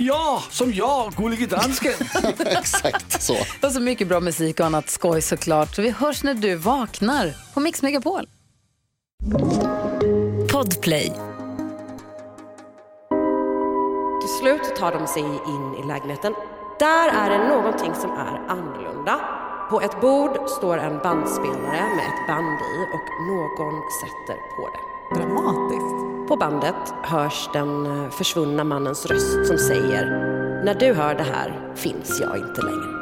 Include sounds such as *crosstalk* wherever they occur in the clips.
Ja, som jag, Gullige Dansken. *laughs* Exakt så. Och så mycket bra musik och annat skoj såklart. Så vi hörs när du vaknar på Mix Megapol. Podplay. Till slut tar de sig in i lägenheten. Där är det någonting som är annorlunda. På ett bord står en bandspelare med ett band i och någon sätter på det. Dramatiskt. På bandet hörs den eh, försvunna mannens röst som säger När du hör det här finns jag inte längre.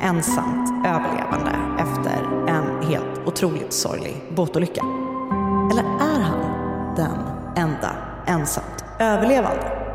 ensamt överlevande efter en helt otroligt sorglig båtolycka? Eller är han den enda ensamt överlevande?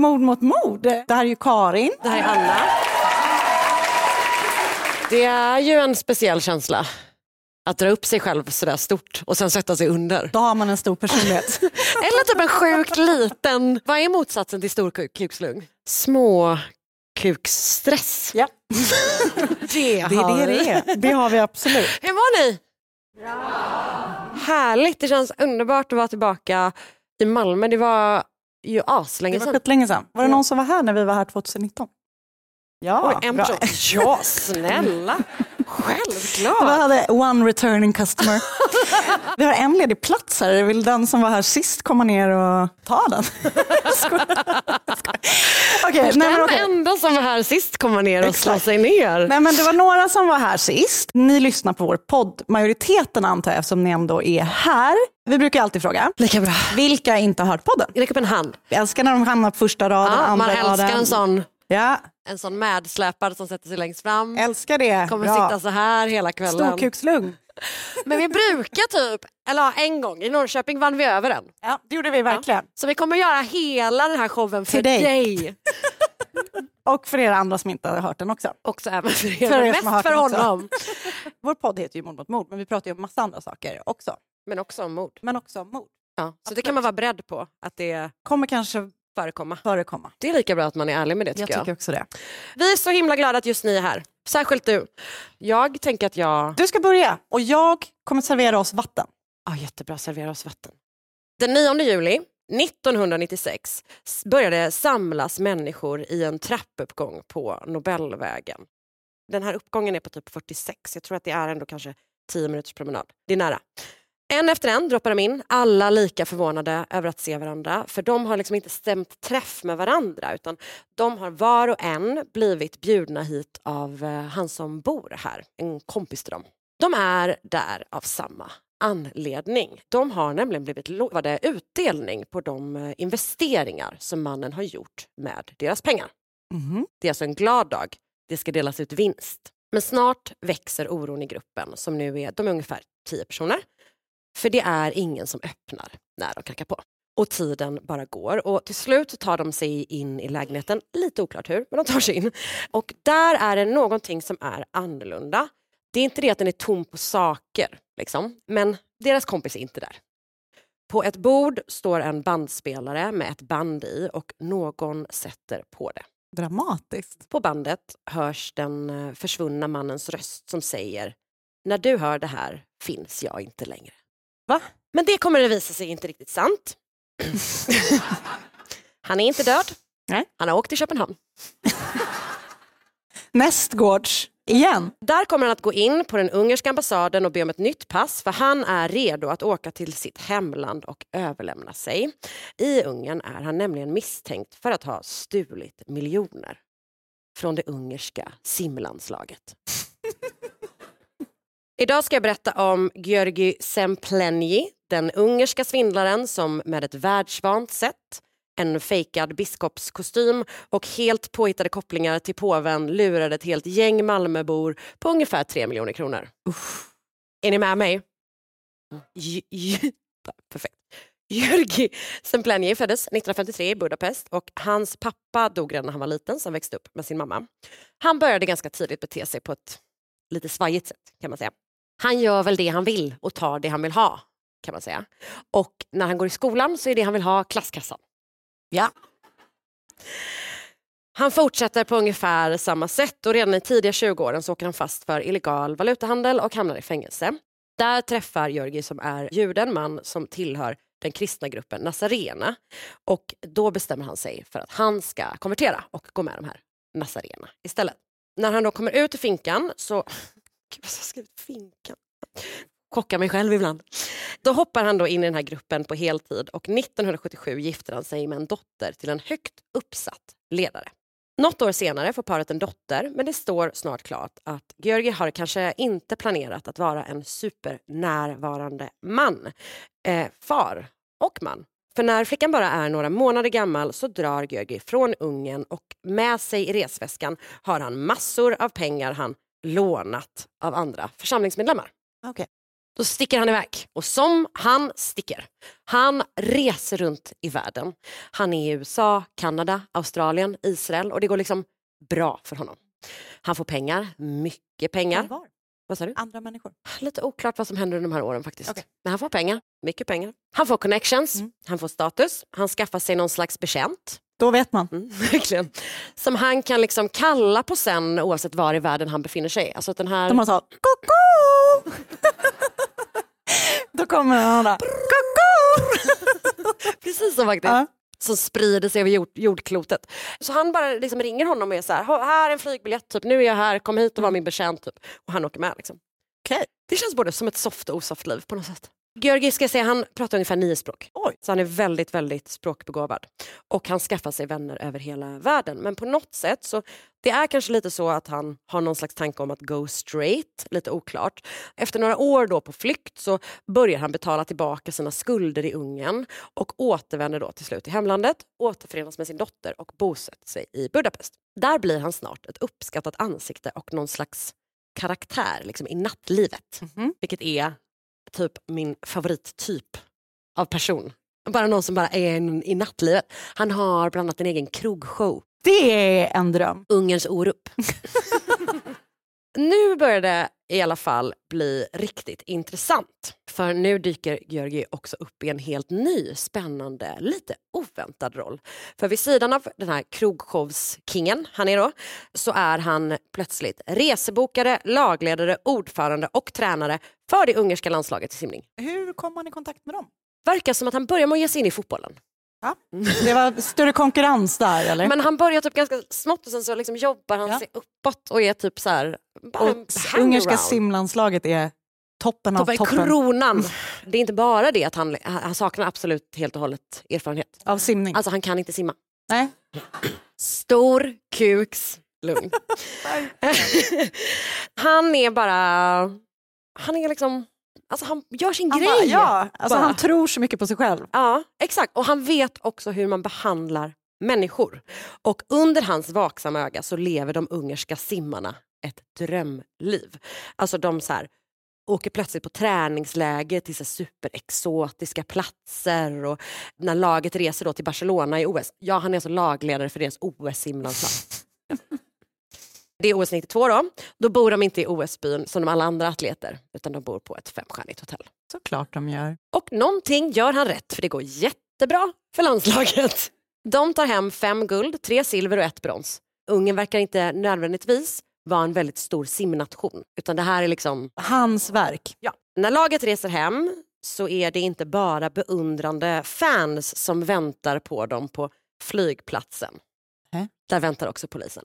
Mord mot mord. Det här är ju Karin. Det här är Anna. Det är ju en speciell känsla att dra upp sig själv sådär stort och sen sätta sig under. Då har man en stor personlighet. *laughs* Eller typ en sjukt liten, vad är motsatsen till stor kuk- kukslugn? Små kuksstress. ja, *laughs* Det, det är det det är. Det har vi absolut. Hur mår ni? Härligt, det känns underbart att vara tillbaka i Malmö. Det var ju Det aslänge var sedan. skitlänge sedan. Var det någon som var här när vi var här 2019? Ja, Oj, en bra. person. *laughs* Ja, snälla. Vi Självklart. hade one returning customer. *laughs* Vi har en ledig plats här. Vill den som var här sist komma ner och ta den? Jag. *laughs* Jag skojar. *laughs* Okej, nej, Den okej. enda som var här sist kommer ner och Exakt. sig ner. Nej, men det var några som var här sist. Ni lyssnar på vår podd. Majoriteten antar jag eftersom ni ändå är här. Vi brukar alltid fråga. Lika bra. Vilka inte har hört podden? Räck upp en hand. Vi älskar när de hamnar på första raden, Ja, andra man raden. älskar en sån, Ja, en sån medsläpad som sätter sig längst fram. älskar det. Kommer Bra. sitta så här hela kvällen. Storkukslugn. *laughs* Men vi brukar typ, eller ja, en gång i Norrköping vann vi över den. Ja, det gjorde vi verkligen. Så vi kommer göra hela den här showen för dig. dig. *laughs* Och för er andra som inte har hört den också. Också även för er, För er har mest för honom. *laughs* Vår podd heter ju Mord mot mord, men vi pratar ju om massa andra saker också. Men också om mord. Men också om mord. Ja, så det kan man vara beredd på att det Kommer kanske förekomma. förekomma. Det är lika bra att man är ärlig med det Jag tycker jag. tycker också det. Vi är så himla glada att just ni är här. Särskilt du. Jag tänker att jag... Du ska börja och jag kommer servera oss vatten. Ja, jättebra, servera oss vatten. Den 9 juli 1996 s- började samlas människor i en trappuppgång på Nobelvägen. Den här uppgången är på typ 46, jag tror att det är ändå kanske 10 minuters promenad. Det är nära. En efter en droppar de in, alla lika förvånade över att se varandra. För de har liksom inte stämt träff med varandra utan de har var och en blivit bjudna hit av eh, han som bor här, en kompis till dem. De är där av samma anledning. De har nämligen blivit lovade utdelning på de eh, investeringar som mannen har gjort med deras pengar. Mhm. Det är alltså en glad dag. Det ska delas ut vinst. Men snart växer oron i gruppen som nu är, de är ungefär tio personer. För det är ingen som öppnar när de knackar på. Och tiden bara går och till slut tar de sig in i lägenheten. Lite oklart hur, men de tar sig in. Och där är det någonting som är annorlunda. Det är inte det att den är tom på saker, liksom. men deras kompis är inte där. På ett bord står en bandspelare med ett band i och någon sätter på det. Dramatiskt. På bandet hörs den eh, försvunna mannens röst som säger När du hör det här finns jag inte längre. Va? Men det kommer att visa sig inte riktigt sant. *clears throat* Han är inte död. Nej. Han har åkt till Köpenhamn. *laughs* Nästgårds igen. Där kommer han att gå in på den ungerska ambassaden och be om ett nytt pass för han är redo att åka till sitt hemland och överlämna sig. I Ungern är han nämligen misstänkt för att ha stulit miljoner från det ungerska simlandslaget. Idag ska jag berätta om Georgi Semplenji, den ungerska svindlaren som med ett världsvant sätt en fejkad biskopskostym och helt påhittade kopplingar till påven lurade ett helt gäng Malmöbor på ungefär 3 miljoner kronor. Är ni med mig? J- Perfekt. Georgi Semplenji föddes 1953 i Budapest och hans pappa dog redan när han var liten så han växte upp med sin mamma. Han började ganska tidigt bete sig på ett lite svajigt sätt kan man säga. Han gör väl det han vill och tar det han vill ha kan man säga. Och när han går i skolan så är det han vill ha klasskassan. Ja. Han fortsätter på ungefär samma sätt och redan i tidiga 20-åren så åker han fast för illegal valutahandel och hamnar i fängelse. Där träffar Georgi som är jude en man som tillhör den kristna gruppen Nazarena och då bestämmer han sig för att han ska konvertera och gå med de här Nazarena istället. När han då kommer ut ur finkan så... Gud, vad har jag skrivit? Finkan? Chockar mig själv ibland. Då hoppar han då in i den här gruppen på heltid och 1977 gifter han sig med en dotter till en högt uppsatt ledare. Något år senare får paret en dotter men det står snart klart att Georgi har kanske inte planerat att vara en supernärvarande man. Eh, far och man. För när flickan bara är några månader gammal så drar Georgi från Ungern och med sig i resväskan har han massor av pengar han lånat av andra församlingsmedlemmar. Okej. Då sticker han iväg. Och som han sticker. Han reser runt i världen. Han är i USA, Kanada, Australien, Israel och det går liksom bra för honom. Han får pengar, mycket pengar. Var? Vad sa du? Andra människor. Lite oklart vad som händer under de här åren faktiskt. Okej. Men han får pengar, mycket pengar. Han får connections, Mm. han får status, han skaffar sig någon slags betjänt. Då vet man. Mm, *laughs* verkligen. Som han kan liksom kalla på sen oavsett var i världen han befinner sig. Alltså den här... De har så koko! *laughs* Då kommer den där koko! *laughs* Precis så faktiskt. Ja. Som sprider sig över jord, jordklotet. Så han bara liksom ringer honom och är så här, "Ha- här är en flygbiljett, typ. nu är jag här, kom hit och var min betjänt. Typ. Och han åker med. Liksom. Okej. Det känns både som ett soft och osoft liv på något sätt. Georgi ska säga, han pratar ungefär nio språk. Oj. Så han är väldigt, väldigt språkbegåvad. Och han skaffar sig vänner över hela världen. Men på något sätt så det är kanske lite så att han har någon slags tanke om att go straight, lite oklart. Efter några år då på flykt så börjar han betala tillbaka sina skulder i Ungern och återvänder då till slut till hemlandet, återförenas med sin dotter och bosätter sig i Budapest. Där blir han snart ett uppskattat ansikte och någon slags karaktär liksom, i nattlivet. Mhm. Vilket är typ min favorittyp av person. Bara någon som bara är en, i nattlivet. Han har bland annat en egen krogshow. Det är en dröm. Ungerns Orup. *laughs* nu börjar det i alla fall bli riktigt intressant. För nu dyker Georgi också upp i en helt ny, spännande, lite oväntad roll. För vid sidan av den här krogshowskingen han är då, så är han plötsligt resebokare, lagledare, ordförande och tränare för det ungerska landslaget i simning. Hur kom man i kontakt med dem? Verkar som att han börjar med att ge sig in i fotbollen. Ja. Det var större konkurrens där eller? Men han börjar typ ganska smått och sen så liksom jobbar han Ja. sig uppåt och är typ så här... Bara en och ungerska simlandslaget är toppen av Toppen, toppen kronan. Det är inte bara det att han, han saknar absolut helt och hållet erfarenhet. av simning. Alltså han kan inte simma. Nej. Stor kuks lugn. *laughs* *laughs* han är bara... Han är liksom... Alltså han gör sin Han, grej. bara, ja, alltså bara. han tror så mycket på sig själv. Ja, exakt. Och han vet också hur man behandlar människor. Och under hans vaksamma öga så lever de ungerska simmarna ett drömliv. Alltså de så här, åker plötsligt på träningsläger till så superexotiska platser. Och när laget reser då till Barcelona i OS, ja han är alltså lagledare för deras OS-simlandslag. Det är OS 92 då. Då bor de inte i OS-byn som de alla andra atleter utan de bor på ett femstjärnigt hotell. Såklart de gör. Och någonting gör han rätt för det går jättebra för landslaget. De tar hem fem guld, tre silver och ett brons. Ungern verkar inte nödvändigtvis vara en väldigt stor simnation utan det här är liksom Hans verk. Ja, när laget reser hem så är det inte bara beundrande fans som väntar på dem på flygplatsen. Hä? Där väntar också polisen.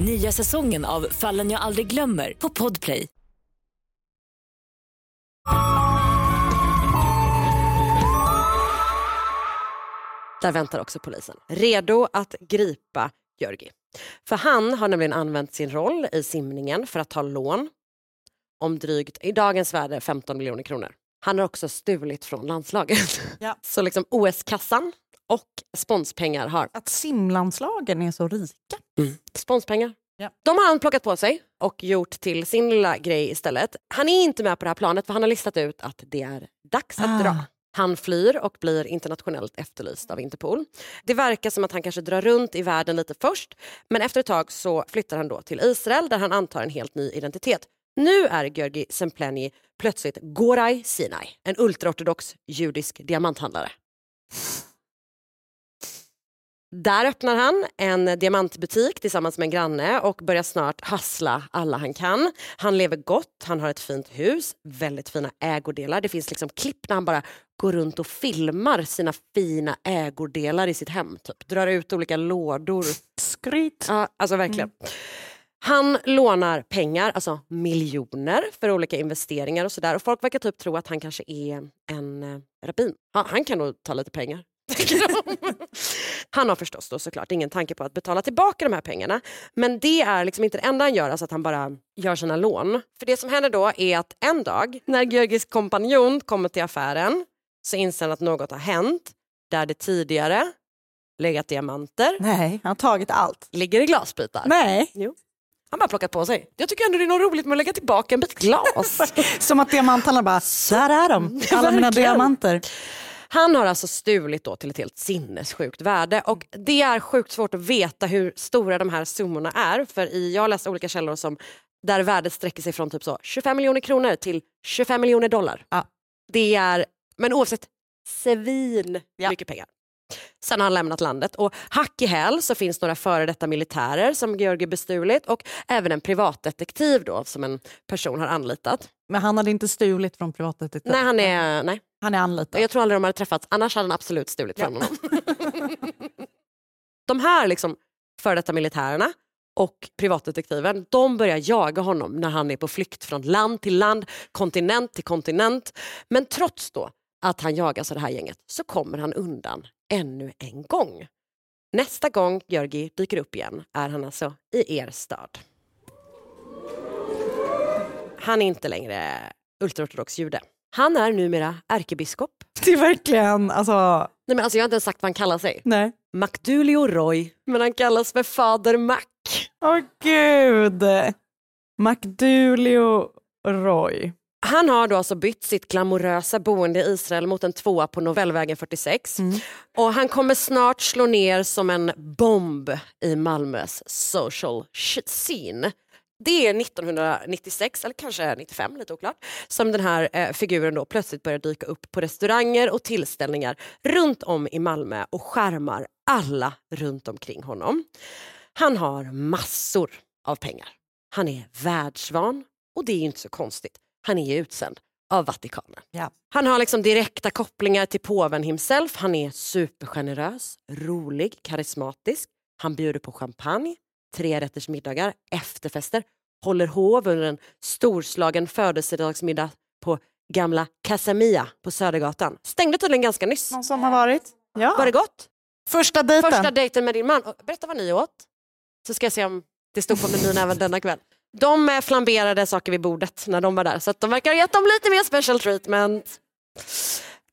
Nya säsongen av Fallen jag aldrig glömmer på Podplay. Där väntar också polisen, redo att gripa Georgi. För han har nämligen använt sin roll i simningen för att ta lån om drygt, i dagens värde, 15 miljoner kronor. Han har också stulit från landslaget. Ja. *laughs* Så liksom OS-kassan och sponspengar har Att simlandslagen är så rika. sponspengar. Ja. De har han plockat på sig och gjort till sin lilla grej istället. Han är inte med på det här planet för han har listat ut att det är dags att Ah. dra. Han flyr och blir internationellt efterlyst av Interpol. Det verkar som att han kanske drar runt i världen lite först men efter ett tag så flyttar han då till Israel där han antar en helt ny identitet. Nu är Georgi Sempleni plötsligt Gorai Sinai, en ultraortodox judisk diamanthandlare. Där öppnar han en diamantbutik tillsammans med en granne och börjar snart hassla alla han kan. Han lever gott, han har ett fint hus, väldigt fina ägodelar. Det finns liksom klipp när han bara går runt och filmar sina fina ägodelar i sitt hem. Typ. Drar ut olika lådor. Skryt. Ja, alltså verkligen. Han lånar pengar, alltså miljoner för olika investeringar och sådär. Och folk verkar typ tro att han kanske är en eh, rabbin. Han, han kan nog ta lite pengar. Tänker *laughs* de. han har förstås då såklart ingen tanke på att betala tillbaka de här pengarna. Men det är liksom inte det enda han gör, alltså att han bara gör sina lån. För det som händer då är att en dag när Georgis kompanjon kommer till affären så inser han att något har hänt där det tidigare legat diamanter Nej, han har tagit allt. ligger i glasbitar. Nej, Jo. Han bara plockat på sig. Jag tycker ändå det är något roligt med att lägga tillbaka en bit glas. *laughs* som att diamanthandlarna bara, där är de, alla mina diamanter. Han har alltså stulit då till ett helt sinnessjukt värde och det är sjukt svårt att veta hur stora de här summorna är för i, jag har läst olika källor som där värdet sträcker sig från typ så 25 miljoner kronor till 25 miljoner dollar. Ja. Det är, men oavsett, svin Ja. mycket pengar. Sen har han lämnat landet och hack i häl så finns några före detta militärer som Georgi bestulit och även en privatdetektiv då som en person har anlitat. Men han hade inte stulit från privatdetektiv. Nej, han är, nej. han är anlitad. Jag tror aldrig de hade träffats, annars hade han absolut stulit från honom. *laughs* de här liksom före detta militärerna och privatdetektiven, de börjar jaga honom när han är på flykt från land till land, kontinent till kontinent. Men trots då att han jagas av det här gänget så kommer han undan ännu en gång. Nästa gång Georgi dyker upp igen är han alltså i er stad. Han är inte längre ultraortodox jude. Han är numera ärkebiskop. *laughs* Det är verkligen, alltså, Nej, men alltså jag har inte ens sagt vad han kallar sig. nej. Macdulio Roy, men han kallas för Fader Mac. Åh gud. Macdulio Roy. Han har då alltså bytt sitt glamorösa boende i Israel mot en tvåa på Novellvägen 46. Och han kommer snart slå ner som en bomb i Malmös social scene. Det är 1996, eller kanske 95, lite oklart, som den här eh, figuren då plötsligt börjar dyka upp på restauranger och tillställningar runt om i Malmö och skärmar alla runt omkring honom. Han har massor av pengar. Han är världsvan och det är ju inte så konstigt. Han är ju utsänd av Vatikanen. Ja. Han har liksom direkta kopplingar till påven himself. Han är supergenerös, rolig, karismatisk. Han bjuder på champagne, trerättersmiddagar, efterfester, håller hov under en storslagen födelsedagsmiddag på gamla Casamia på Södergatan. Stängde tydligen ganska nyss. Någon som har varit? Ja. Var det gott? Första dejten. Första dejten med din man. Berätta vad ni åt. Så ska jag se om det stod på menyn även denna kväll. De flamberade saker vid bordet när de var där så att de verkar ha gett dem lite mer special treatment.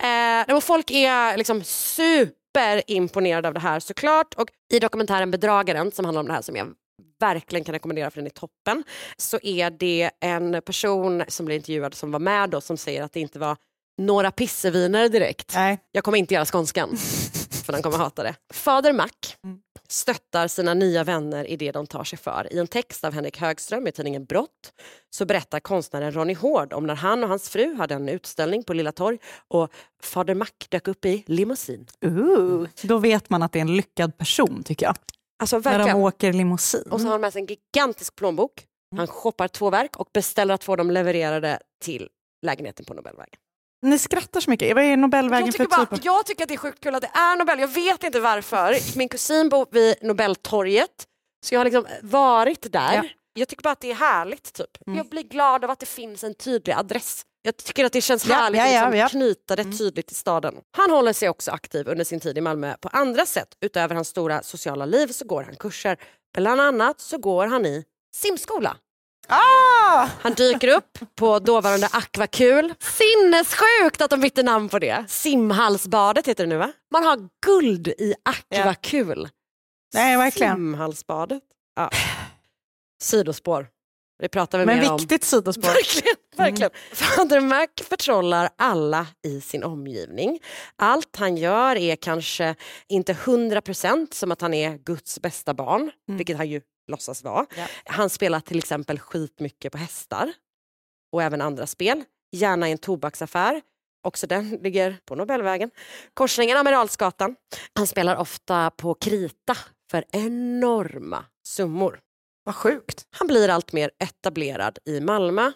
Eh, och folk är liksom superimponerade av det här såklart och i dokumentären Bedragaren som handlar om det här som jag verkligen kan rekommendera för den är toppen så är det en person som blir intervjuad som var med då som säger att det inte var några pisseviner direkt. Nej. Jag kommer inte göra skånskan, för han kommer hata det. Fader Mac Mm. Stöttar sina nya vänner i det de tar sig för. I en text av Henrik Högström i tidningen Brott så berättar konstnären Ronny Hård om när han och hans fru hade en utställning på Lilla Torg och Fader Mac dök upp i limousin. Ooh, då vet man att det är en lyckad person tycker jag. Alltså När de åker limousin. Och så har han med sig en gigantisk plånbok. Han shoppar två verk och beställer att få dem levererade till lägenheten på Nobelvägen. Ni skrattar så mycket. Vad är Nobelvägen Jag för tycker, typ bara, jag tycker att det är sjukt kul att det är Nobel. Jag vet inte varför. Min kusin bor vid Nobeltorget. Så jag har liksom varit där. Ja. Jag tycker bara att det är härligt. Typ. Mm. Jag blir glad av att det finns en tydlig adress. Jag tycker att det känns Ja, härligt ja, ja, att liksom knyta det tydligt till staden. Han håller sig också aktiv under sin tid i Malmö på andra sätt. Utöver hans stora sociala liv så går han kurser. Bland annat så går han i simskola. Ah! Han dyker upp på dåvarande Aquakul. Sinnessjukt att de bytte namn på det. Simhallsbadet heter det nu va? Man har guld i Aquakul. Nej, verkligen. Simhallsbadet. Ja. Sidospår. Det pratar vi Men mer om. viktigt sidospår. Verkligen. verkligen. Fader Mac förtrollar alla i sin omgivning. Allt han gör är kanske inte 100% som att han är Guds bästa barn, vilket han ju låtsas vara. Ja. Han spelar till exempel skitmycket på hästar och även andra spel. Gärna i en tobaksaffär. Också den *laughs* ligger på Nobelvägen. Korsningen Amiralsgatan. Han spelar ofta på krita för enorma summor. Vad sjukt. Han blir allt mer etablerad i Malmö,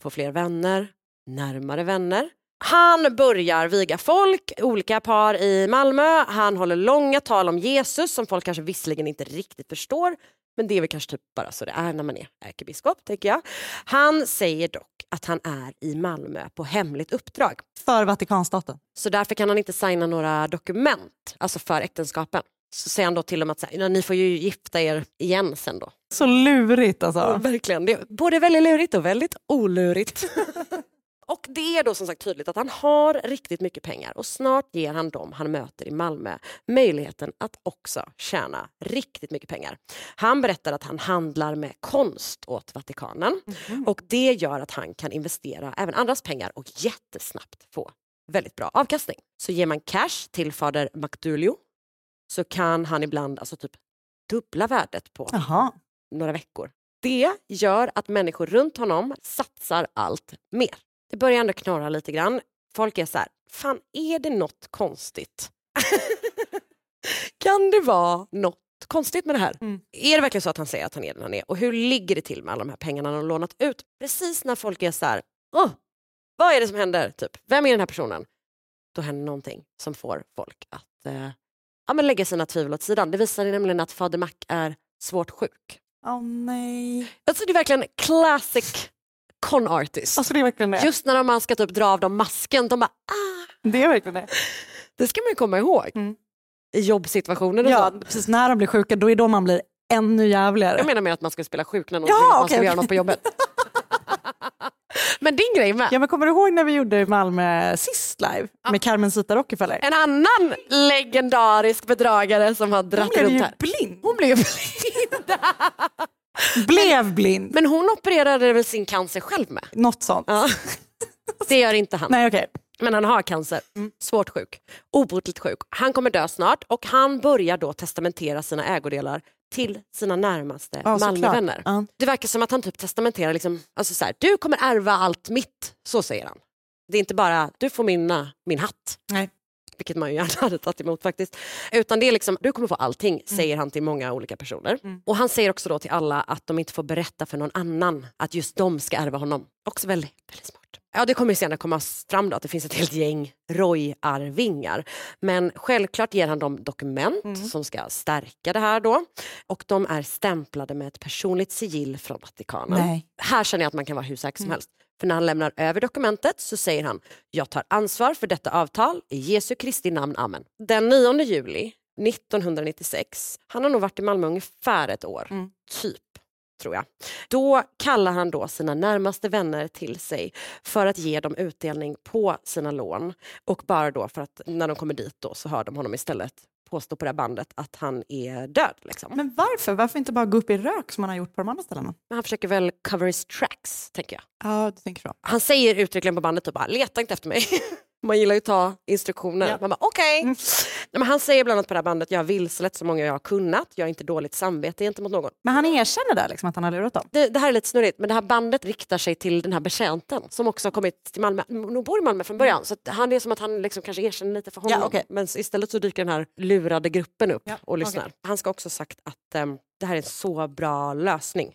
får fler vänner, närmare vänner. Han börjar viga folk, olika par i Malmö. Han håller långa tal om Jesus som folk kanske visserligen inte riktigt förstår. Men det är väl kanske typ bara så det är när man är ärkebiskop, tänker jag. Han säger dock att han är i Malmö på hemligt uppdrag. För Vatikanstaten. Så därför kan han inte signa några dokument, alltså för äktenskapen. Så säger han då till dem att här, ni får ju gifta er igen sen då. Så lurigt Ja, alltså. verkligen. Det är både väldigt lurigt och väldigt olurigt. *laughs* och det är då som sagt tydligt att han har riktigt mycket pengar och snart ger han dem han möter i Malmö möjligheten att också tjäna riktigt mycket pengar. Han berättar att han handlar med konst åt Vatikanen och det gör att han kan investera även andras pengar och jättesnabbt få väldigt bra avkastning. Så ger man cash till fader Macdulio så kan han ibland alltså typ dubbla värdet på Jaha. några veckor. Det gör att människor runt honom satsar allt mer. Det börjar ändå knorra lite grann. Folk är så här, fan är det något konstigt? *laughs* kan det vara något konstigt med det här? Mm. Är det verkligen så att han säger att han är den han är? Och hur ligger det till med alla de här pengarna han har lånat ut? Precis när folk är så här, Åh, vad är det som händer? Typ, vem är den här personen? Då händer någonting som får folk att eh, ja, men lägga sina tvivel åt sidan. Det visar nämligen att fader Mac är svårt sjuk. Åh nej. Alltså det är verkligen classic con artist. Alltså det är verkligen det. Just när man ska typ dra av dem masken, de bara ah. Det är verkligen det. Det ska man ju komma ihåg. Mm. I jobbsituationer och Ja, så. precis när de blir sjuka, då är då man blir ännu jävligare. Jag menar mer att man ska spela sjuk när någon Ja, vill att man okej, ska göra något på jobbet. *laughs* Men din grej med. Ja, men kommer du ihåg när vi gjorde Malmö sist live med Carmen Zita Rockefeller? En annan legendarisk bedragare som har dratt blev runt ju här. blind. Hon blev *laughs* blind. Blev blind. Men hon opererade väl sin cancer själv med? Något sånt. Ja. Det gör inte han. Nej, okej. Men han har cancer, svårt sjuk, obotligt sjuk. Han kommer dö snart och han börjar då testamentera sina ägodelar till sina närmaste Ja. Malmövänner. Ja. Det verkar som att han typ testamenterar, liksom, alltså så här, du kommer ärva allt mitt, så säger han. Det är inte bara, du får mina, min hatt. Nej. Vilket man ju gärna *laughs* hade tagit emot faktiskt. Utan det är liksom, du kommer få allting, säger han till många olika personer. Mm. Och han säger också då till alla att de inte får berätta för någon annan att just de ska ärva honom. Också väldigt, väldigt smart. Ja, det kommer ju senare komma fram då att det finns ett helt gäng Roy-arvingar. Men självklart ger han dem dokument Mm. som ska stärka det här då. Och de är stämplade med ett personligt sigill från Vatikanen. Nej. Här känner jag att man kan vara hur säker som Mm. helst. För när han lämnar över dokumentet så säger han jag tar ansvar för detta avtal i Jesu Kristi namn, amen. Den 9 juli 1996, han har nog varit i Malmö ungefär ett år, Mm. typ. Tror jag. Då kallar han då sina närmaste vänner till sig för att ge dem utdelning på sina lån. Och bara då för att när de kommer dit då så hör de honom istället påstå på det här bandet att han är död. Liksom. Men, Men varför? Varför inte bara gå upp i rök som man har gjort på de andra ställena? han försöker väl cover his tracks, tänker jag. Ja, du tänker så. Han säger uttryckligen på bandet typ bara, leta inte efter mig. *laughs* Man gillar ju att ta instruktioner. Ja. Man bara, okej. Nej, men Han säger bland annat på det här bandet, jag har vilselett så många jag har kunnat, jag har inte dåligt samvete gentemot någon. Men han erkänner där liksom att han har lurat dem. Det, det här är lite snurrigt, men det här bandet riktar sig till den här betjänten som också har kommit till Malmö. Nog bor i Malmö från början, så att han är som att han liksom kanske erkänner lite för honom. Ja, okej. Men istället så dyker den här lurade gruppen upp Ja, och lyssnar. okej. Han ska också ha sagt att ehm, det här är en så bra lösning.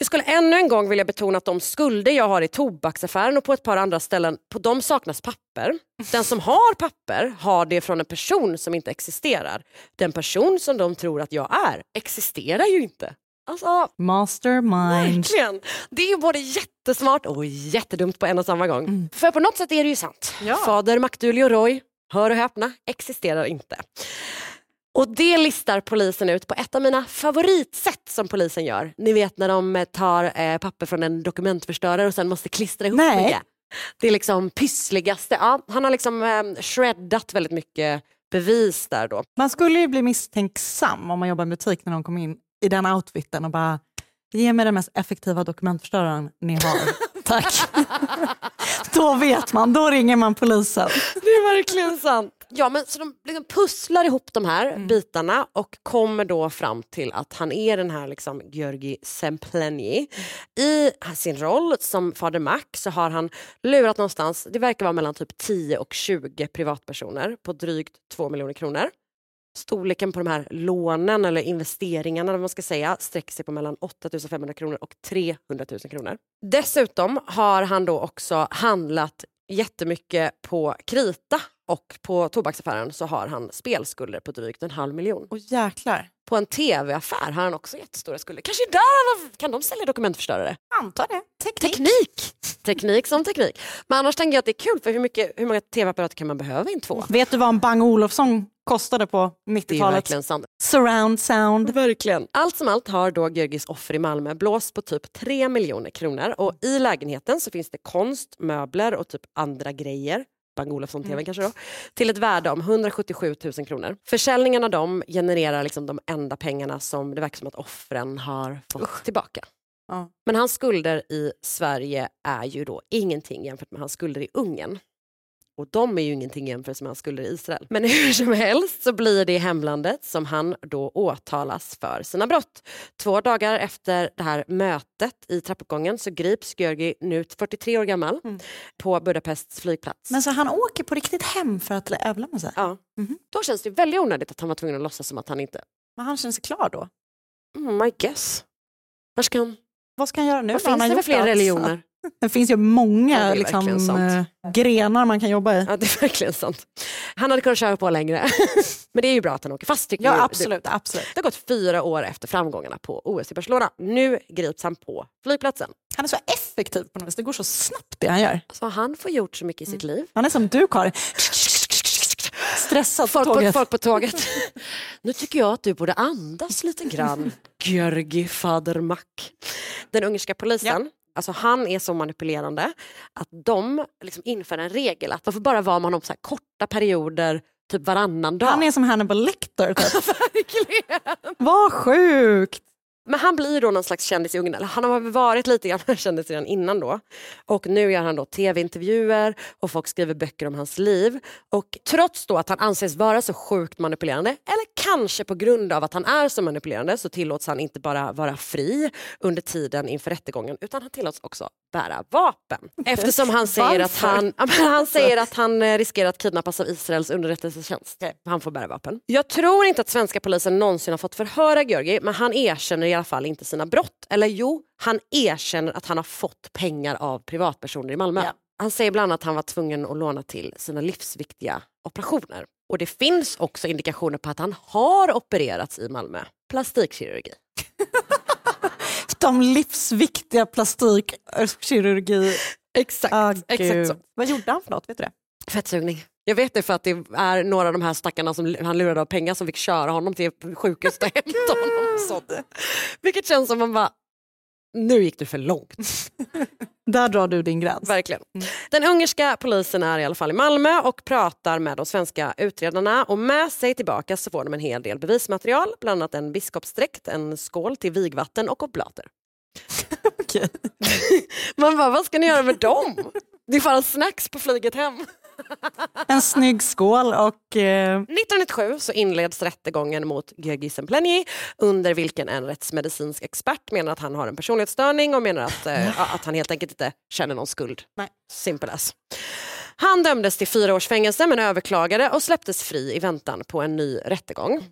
Jag skulle ännu en gång vilja betona att de skulder jag har i tobaksaffären och på ett par andra ställen, på dem saknas papper. Den som har papper har det från en person som inte existerar. Den person som de tror att jag är existerar ju inte. Alltså, Mastermind. Verkligen. Det är både jättesmart och jättedumt på en och samma gång. För på något sätt är det ju sant. Ja. Fader Macdulio Roy, hör och häpna, existerar inte. Och det listar polisen ut på ett av mina favoritsätt som polisen gör. Ni vet när de eh, tar eh, papper från en dokumentförstörare och sen måste klistra ihop Nej. det. Det är liksom pyssligaste. Ja, han har liksom eh, shreddat väldigt mycket bevis där då. Man skulle ju bli misstänksam om man jobbar i butik när någon kommer in i den outfiten och bara ge mig den mest effektiva dokumentförstöraren ni har. *laughs* Tack. *laughs* då vet man, då ringer man polisen. Det är verkligen sant. Ja, men så de liksom pusslar ihop de här bitarna och kommer då fram till att han är den här liksom Georgi Semplenji. I sin roll som fader Mac så har han lurat någonstans, det verkar vara mellan typ 10 och 20 privatpersoner på drygt 2 miljoner kronor. Storleken på de här lånen eller investeringarna man ska säga, sträcker sig på mellan 8 500 kronor och 300 000 kronor. Dessutom har han då också handlat jättemycket på krita och på tobaksaffären så har han spelskulder på drygt en halv miljon. Och jäklar. På en tv-affär har han också jättestora skulder. Kanske där kan de sälja dokumentförstörare? Antar det. Teknik. Teknik! Teknik som teknik. Men annars tänker jag att det är kul för hur, mycket, hur många tv-apparater kan man behöva i en två? Vet du vad en Bang Olufsson kostade på Det är 90-talet? verkligen sant. Surround sound. Verkligen. Allt som allt har då Georgis offer i Malmö blåst på typ 3 miljoner kronor och i lägenheten så finns det konst, möbler och typ andra grejer Bang Olufsson-tvn kanske då, till ett värde om 177 000 kronor. Försäljningen av dem genererar liksom de enda pengarna som det verkar som att offren har fått tillbaka. Ja. Men hans skulder i Sverige är ju då ingenting jämfört med hans skulder i Ungern. Och de är ju ingenting jämfört med hans skulder i Israel. Men *laughs* hur som helst så blir det i hemlandet som han då åtalas för sina brott. Två dagar efter det här mötet i trappuppgången så grips Georgi, nu 43 år gammal, på Budapests flygplats. Men så han åker på riktigt hem för att överlämna sig? Ja. Då känns det väldigt onödigt att han var tvungen att låtsas som att han inte... Men han känner sig klar då? Mm, I guess. Var ska han... Vad ska han göra nu? Vad finns det för fler religioner? *laughs* Det finns ju Ja, det många är liksom, eh, grenar man kan jobba i. Ja, det är verkligen sant. Han hade kunnat köra på längre. *laughs* Men det är ju bra att han åker fast tycker Ja, jag. absolut, absolut. Det har gått fyra år efter framgångarna på OS i Barcelona. Nu grips han på flygplatsen. Han är så effektiv på något vis. Det går så snabbt det han gör. Så han får gjort så mycket i sitt liv. Han är som du Karin. Stressad på Folk på, tåget. folk på tåget. *laughs* nu tycker jag att du borde andas lite grann. *laughs* Georgi Fadermack. Den ungerska polisen, alltså han är så manipulerande att de liksom inför en regel att man får bara vara med honom så här korta perioder, typ varannan dag. Han är som Hannibal Lecter. Typ. *laughs* Verkligen. Vad sjukt! Men han blir då någon slags kändis i Ungern. Eller han har varit lite grann *laughs* kändis redan innan då. Och nu gör han då tv-intervjuer och folk skriver böcker om hans liv. Och trots då att han anses vara så sjukt manipulerande, eller kanske på grund av att han är så manipulerande, så tillåts han inte bara vara fri under tiden inför rättegången, utan han tillåts också bära vapen. Eftersom han säger att han, han säger att han eh, riskerar att kidnappas av Israels underrättelsetjänst. Han får bära vapen. Jag tror inte att svenska polisen någonsin har fått förhöra Georgi men han erkänner i alla fall inte sina brott. Eller jo, han erkänner att han har fått pengar av privatpersoner i Malmö. Ja. Han säger bland annat att han var tvungen att låna till sina livsviktiga operationer. Och det finns också indikationer på att han har opererats i Malmö. Plastikkirurgi. *laughs* De livsviktiga plastikkirurgi. Exakt, Ah, exakt så. Vad gjorde han för något? Vet du det? Fettsugning. Jag vet det för att det är några av de här stackarna som han lurade av pengar som fick köra honom till sjukhuset och hämta honom. Sånt. *laughs* Vilket känns som man bara, nu gick du för långt. *laughs* Där drar du din gräns. Verkligen. Den ungerska polisen är i alla fall i Malmö och pratar med de svenska utredarna och med sig tillbaka så får de en hel del bevismaterial, bland annat en biskopsdräkt, en skål till vigvatten och oblater. *laughs* *laughs* Man bara, vad ska ni göra med dem? Det är bara snacks på flyget hem. *laughs* En snygg skål och... Eh, 1997 så inleds rättegången mot Georgi Semplenji under vilken en rättsmedicinsk expert menar att han har en personlighetsstörning och menar att, eh, *laughs* att han helt enkelt inte känner någon skuld. Nej. Simple as. Han dömdes till fyra års fängelse men överklagade och släpptes fri i väntan på en ny rättegång.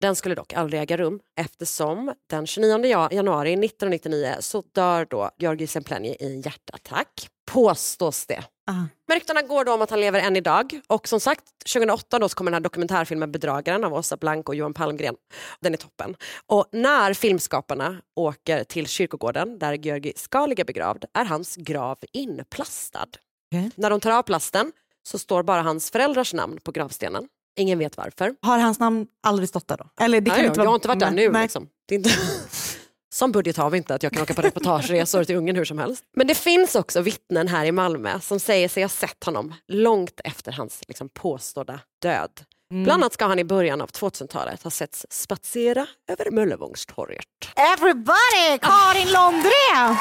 Den skulle dock aldrig äga rum eftersom den 29 ja- januari 1999 så dör då Georgi Semplenji i en hjärtattack. Påstås det. ah. Ryktena går då om att han lever än idag och som sagt 2008 då så kommer den här dokumentärfilmen Bedragaren av Åsa Blank och Johan Palmgren. Den är toppen. Och när filmskaparna åker till kyrkogården där Georgi ska ligga begravd är hans grav inplastad. Okej. När de tar av plasten så står bara hans föräldrars namn på gravstenen. Ingen vet varför. Har hans namn aldrig stått där då? Eller det kan Nej, inte jag vara... har inte varit där nu. Liksom. Det är inte... *laughs* Som budget har vi inte att jag kan åka på reportageresor till Ungern hur som helst. Men det finns också vittnen här i Malmö som säger sig ha sett honom långt efter hans liksom, påstådda död. Mm. Bland annat ska han i början av 2000-talet ha setts spatsera över Möllevångstorget. Everybody! Karin Londré!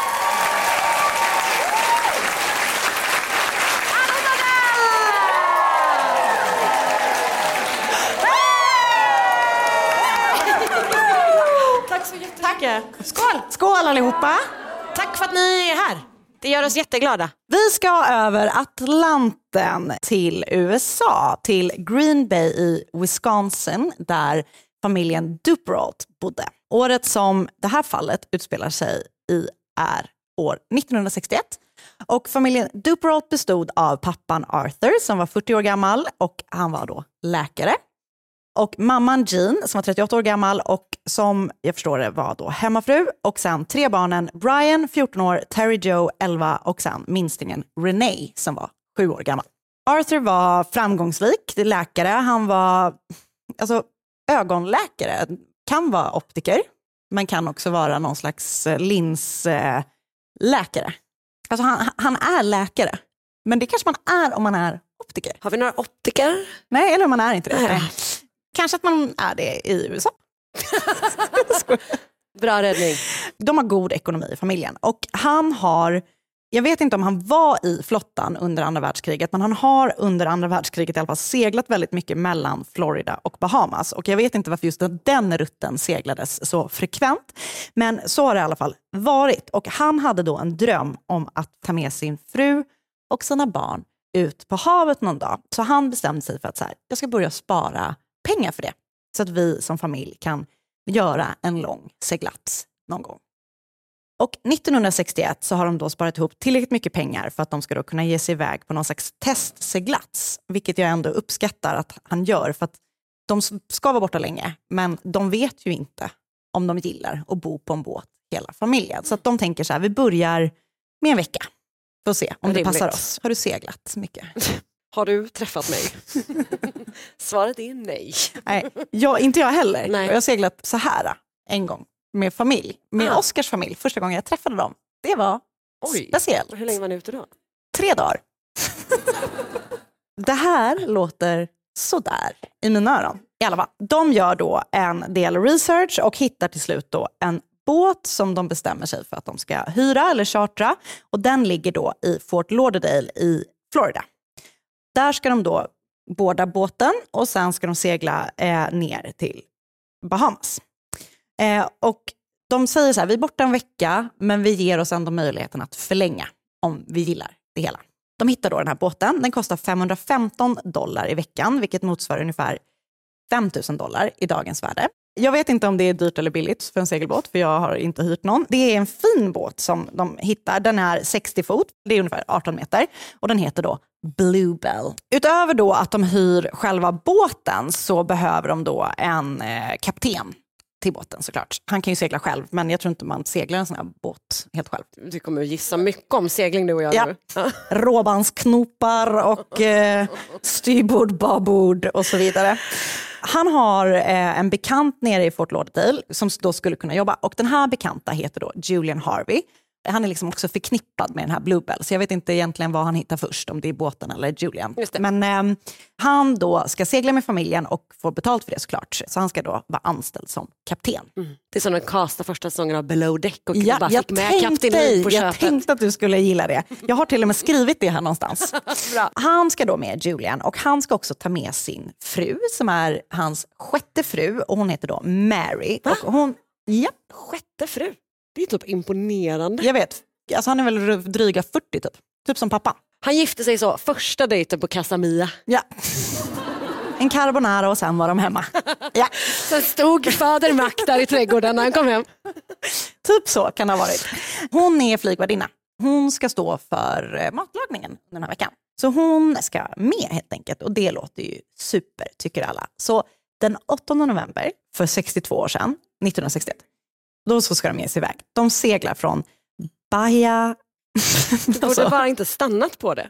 Tack så jättemycket. Skål! Skål allihopa! Tack för att ni är här. Det gör oss jätteglada. Vi ska över Atlanten till USA, till Green Bay i Wisconsin där familjen Duperrault bodde. Året som det här fallet utspelar sig i är år 1961. Och familjen Duperrault bestod av pappan Arthur som var 40 år gammal och han var då läkare. Och mamman Jean som var 38 år gammal och som jag förstår det var då hemmafru. Och sen tre barnen Brian, 14 år, Terry Joe, 11 och sen minstingen Renee som var 7 år gammal. Arthur var framgångsrik läkare. Han var alltså, ögonläkare, kan vara optiker, men kan också vara någon slags eh, linsläkare. Alltså han, han är läkare, men det kanske man är om man är optiker. Har vi några optiker? Nej, eller om man är inte det. Nej. Kanske att man är det i USA. *laughs* Bra räddning. De har god ekonomi i familjen och han har, jag vet inte om han var i flottan under andra världskriget, men han har under andra världskriget i alla fall seglat väldigt mycket mellan Florida och Bahamas. Och jag vet inte varför just den rutten seglades så frekvent, men så har det i alla fall varit. Och han hade då en dröm om att ta med sin fru och sina barn ut på havet någon dag. Så han bestämde sig för att så här, jag ska börja spara pengar för det. Så att vi som familj kan göra en lång seglats någon gång. Och 1961 så har de då sparat ihop tillräckligt mycket pengar för att de ska då kunna ge sig iväg på någon slags testseglats, vilket jag ändå uppskattar att han gör, för att de ska vara borta länge, men de vet ju inte om de gillar att bo på en båt hela familjen. Så att de tänker så här, vi börjar med en vecka, för att se om det Rimligt. passar oss. Har du seglat mycket? *laughs* Har du träffat mig? *laughs* Svaret är nej. Nej, jag, inte jag heller. Nej. Jag har seglat så här en gång med familj, med Ah. Oskars familj, första gången jag träffade dem. Det var Oj. speciellt. Hur länge var ni ute då? Tre dagar. det här låter sådär i mina öron. I alla fall, de gör då en del research och hittar till slut då en båt som de bestämmer sig för att de ska hyra eller chartra. Och den ligger då i Fort Lauderdale i Florida. Där ska de då båda båten och sen ska de segla eh, ner till Bahamas. Eh, och de säger så här, vi är borta en vecka, men vi ger oss ändå möjligheten att förlänga om vi gillar det hela. De hittar då den här båten, den kostar 515 dollar i veckan, vilket motsvarar ungefär 5 000 dollar i dagens värde. Jag vet inte om det är dyrt eller billigt för en segelbåt, för jag har inte hyrt någon. Det är en fin båt som de hittar. Den är 60 fot, det är ungefär 18 meter, och den heter då Bluebell. Utöver då att de hyr själva båten så behöver de då en eh, kapten till båten såklart. Han kan ju segla själv, men jag tror inte man seglar en sån här båt helt själv. Du kommer att gissa mycket om segling du och jag Ja. nu. *laughs* Råbandsknopar och eh, styrbord, babord och så vidare. Han har eh, en bekant nere i Fort Lauderdale som då skulle kunna jobba och den här bekanta heter då Julian Harvey. Han är liksom också förknippad med den här Bluebell, så jag vet inte egentligen vad han hittar först, om det är båten eller Julian. Men eh, han då ska segla med familjen och får betalt för det såklart. Så han ska då vara anställd som kapten. Det är som de castade första säsongen av Below Deck och Ja, bara jag fick med Kapten på jag köpet. tänkte att du skulle gilla det. *laughs* Jag har till och med skrivit det här någonstans. *laughs* Han ska då med Julian och han ska också ta med sin fru som är hans sjätte fru och hon heter då Mary. Och hon, ja, Sjätte fru. Det är typ imponerande. jag vet. Alltså han är väl dryga 40 typ. Typ som pappa. Han gifte sig så första dejten på Casa Mia. Ja. En carbonara och sen var de hemma. *laughs* Ja, Sen stod fader Mac där i trädgården när han kom hem. typ så kan det ha varit. Hon är flygvärdinna. Hon ska stå för eh, matlagningen den här veckan. Så hon ska med helt enkelt och det låter ju super tycker alla. Så den 8 november för 62 år sedan, 1961, då så ska de ge sig iväg. De seglar från Bahia... *laughs* Du borde Alltså, bara inte stannat på det.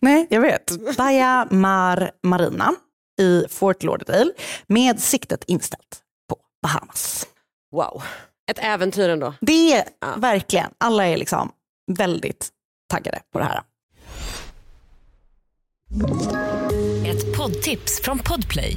nej, jag vet. Bahia Mar Marina i Fort Lauderdale med siktet inställt på Bahamas. Wow. Ett äventyr ändå. Det är verkligen, alla är liksom väldigt taggade på det här. Ett poddtips från Podplay.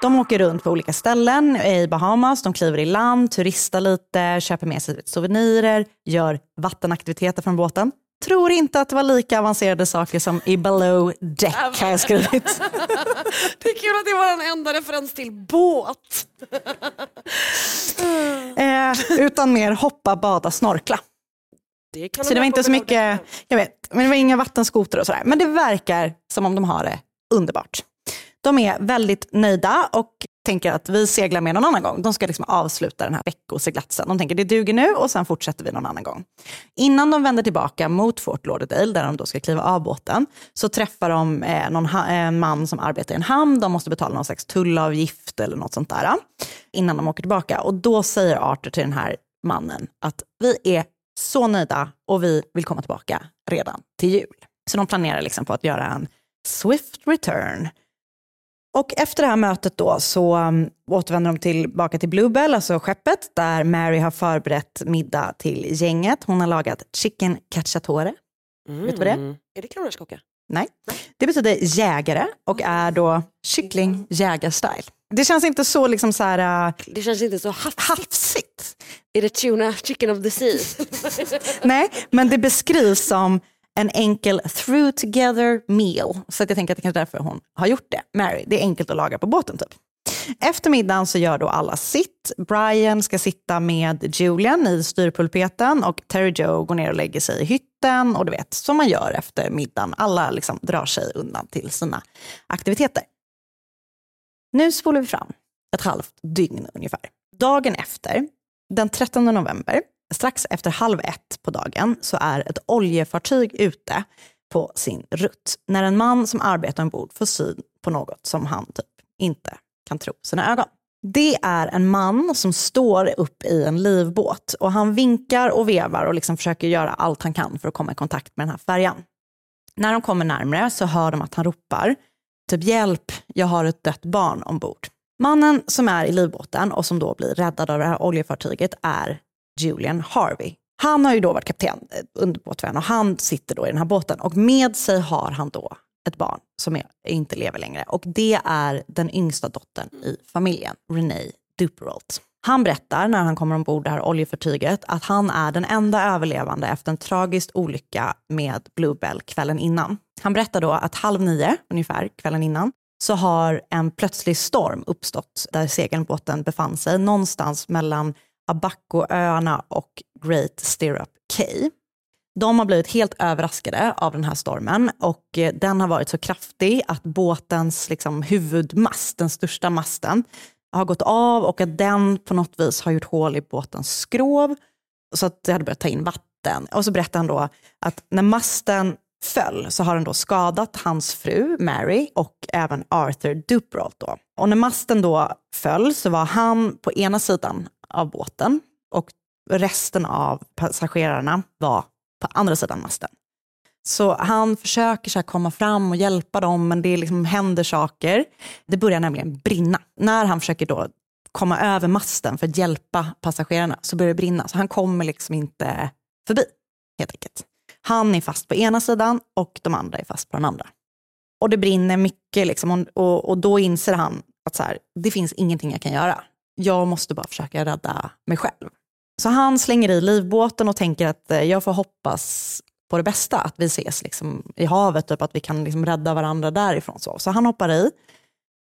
De åker runt på olika ställen i Bahamas, de kliver i land, turistar lite, köper med sig souvenirer, gör vattenaktiviteter från båten. Tror inte att det var lika avancerade saker som i below deck har jag skrivit. *laughs* Det är kul att det var en enda referens till båt. *laughs* Eh, utan mer hoppa, bada, snorkla. Det Så de det var inte så mycket, jag vet, men det var inga vattenskotrar och sådär. Men det verkar som om de har det underbart. De är väldigt nöjda och tänker att vi seglar med någon annan gång. De ska liksom avsluta den här veckoseglatsen. De tänker det duger nu och sen fortsätter vi någon annan gång. Innan de vänder tillbaka mot Fort Lauderdale, där de då ska kliva av båten, så träffar de eh, någon eh, man som arbetar i en hamn. De måste betala någon slags tullavgift eller något sånt där innan de åker tillbaka. Och då säger Arthur till den här mannen att vi är så nöjda och vi vill komma tillbaka redan till jul. Så de planerar liksom på att göra en swift return. Och efter det här mötet då så um, återvänder de tillbaka till Bluebell, alltså skeppet, där Mary har förberett middag till gänget. Hon har lagat chicken cacciatore. Vet du vad det är? Mm. Är det kronärtskocka? Nej. Det betyder jägare och är då kyckling jägarsstyle. Det känns inte så liksom så här uh, Det känns inte så hafsigt. hafsigt. Är det tuna chicken of the sea? *laughs* Nej, men det beskrivs som en enkel through together meal. Så att jag tänker att det kanske är därför hon har gjort det. Mary, det är enkelt att laga på båten typ. Efter middagen så gör då alla sitt. Brian ska sitta med Julian i styrpulpeten och Terry Joe går ner och lägger sig i hytten och du vet, som man gör efter middagen. Alla liksom drar sig undan till sina aktiviteter. Nu spolar vi fram ett halvt dygn ungefär. Dagen efter, den 13 november, strax efter halv ett på dagen, så är ett oljefartyg ute på sin rutt. När en man som arbetar ombord får syn på något som han typ inte kan tro sina ögon. Det är en man som står upp i en livbåt och han vinkar och vevar och liksom försöker göra allt han kan för att komma i kontakt med den här färjan. När de kommer närmare så hör de att han ropar typ hjälp, jag har ett dött barn ombord. Mannen som är i livbåten och som då blir räddad av det här oljefartyget är Julian Harvey. Han har ju då varit kapten eh, under båtvärn och han sitter då i den här båten och med sig har han då ett barn som är, inte lever längre och det är den yngsta dottern i familjen, Renee Duperolt. Han berättar när han kommer ombord det här oljefartyget att han är den enda överlevande efter en tragisk olycka med Bluebell kvällen innan. Han berättar då att halv nio ungefär kvällen innan så har en plötslig storm uppstått där segelbåten befann sig någonstans mellan Abacoöarna och Great Stirrup Cay. De har blivit helt överraskade av den här stormen och eh, den har varit så kraftig att båtens liksom, huvudmast, den största masten, har gått av och att den på något vis har gjort hål i båtens skrov så att det hade börjat ta in vatten. Och så berättar han då att när masten föll så har den då skadat hans fru Mary och även Arthur Duperalt. Då. Och när masten då föll så var han på ena sidan av båten och resten av passagerarna var på andra sidan masten. Så han försöker så här komma fram och hjälpa dem men det liksom händer saker. Det börjar nämligen brinna. När han försöker då komma över masten för att hjälpa passagerarna så börjar det brinna. Så han kommer liksom inte förbi helt enkelt. Han är fast på ena sidan och de andra är fast på den andra. Och det brinner mycket liksom, och, och då inser han att så här, det finns ingenting jag kan göra. Jag måste bara försöka rädda mig själv. Så han slänger i livbåten och tänker att eh, jag får hoppas på det bästa, att vi ses liksom i havet, typ att vi kan liksom rädda varandra därifrån. Så. så han hoppar i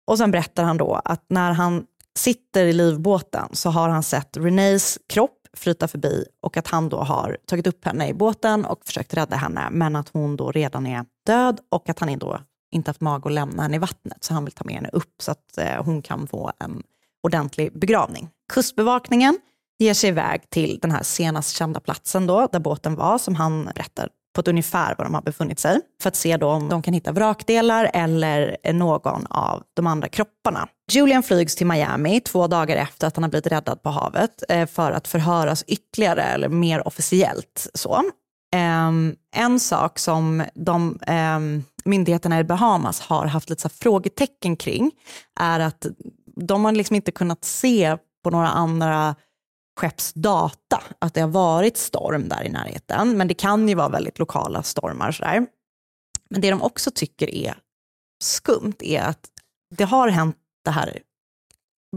och sen berättar han då att när han sitter i livbåten så har han sett Renées kropp flyta förbi och att han då har tagit upp henne i båten och försökt rädda henne men att hon då redan är död och att han är då inte haft mag att lämna henne i vattnet så han vill ta med henne upp så att eh, hon kan få en ordentlig begravning. Kustbevakningen ger sig iväg till den här senast kända platsen då, där båten var, som han berättar på ett ungefär var de har befunnit sig, för att se då om de kan hitta vrakdelar eller någon av de andra kropparna. Julian flygs till Miami två dagar efter att han har blivit räddad på havet eh, för att förhöras ytterligare eller mer officiellt. så. Um, en sak som de um, myndigheterna i Bahamas har haft lite så frågetecken kring är att de har liksom inte kunnat se på några andra skeppsdata att det har varit storm där i närheten. Men det kan ju vara väldigt lokala stormar. Sådär. Men det de också tycker är skumt är att det har hänt det här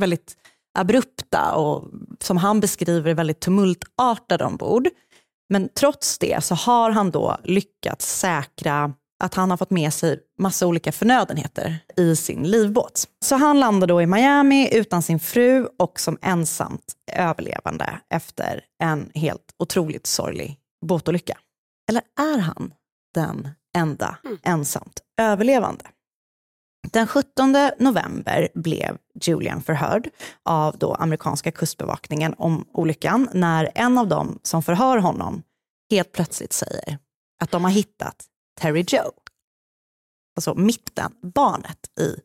väldigt abrupta och som han beskriver väldigt tumultartade ombord. Men trots det så har han då lyckats säkra att han har fått med sig massa olika förnödenheter i sin livbåt. Så han landar då i Miami utan sin fru och som ensamt överlevande efter en helt otroligt sorglig båtolycka. Eller är han den enda mm. ensamt överlevande? Den 17 november blev Julian förhörd av då amerikanska kustbevakningen om olyckan när en av dem som förhör honom helt plötsligt säger att de har hittat Terry Joe. Alltså mitten, barnet i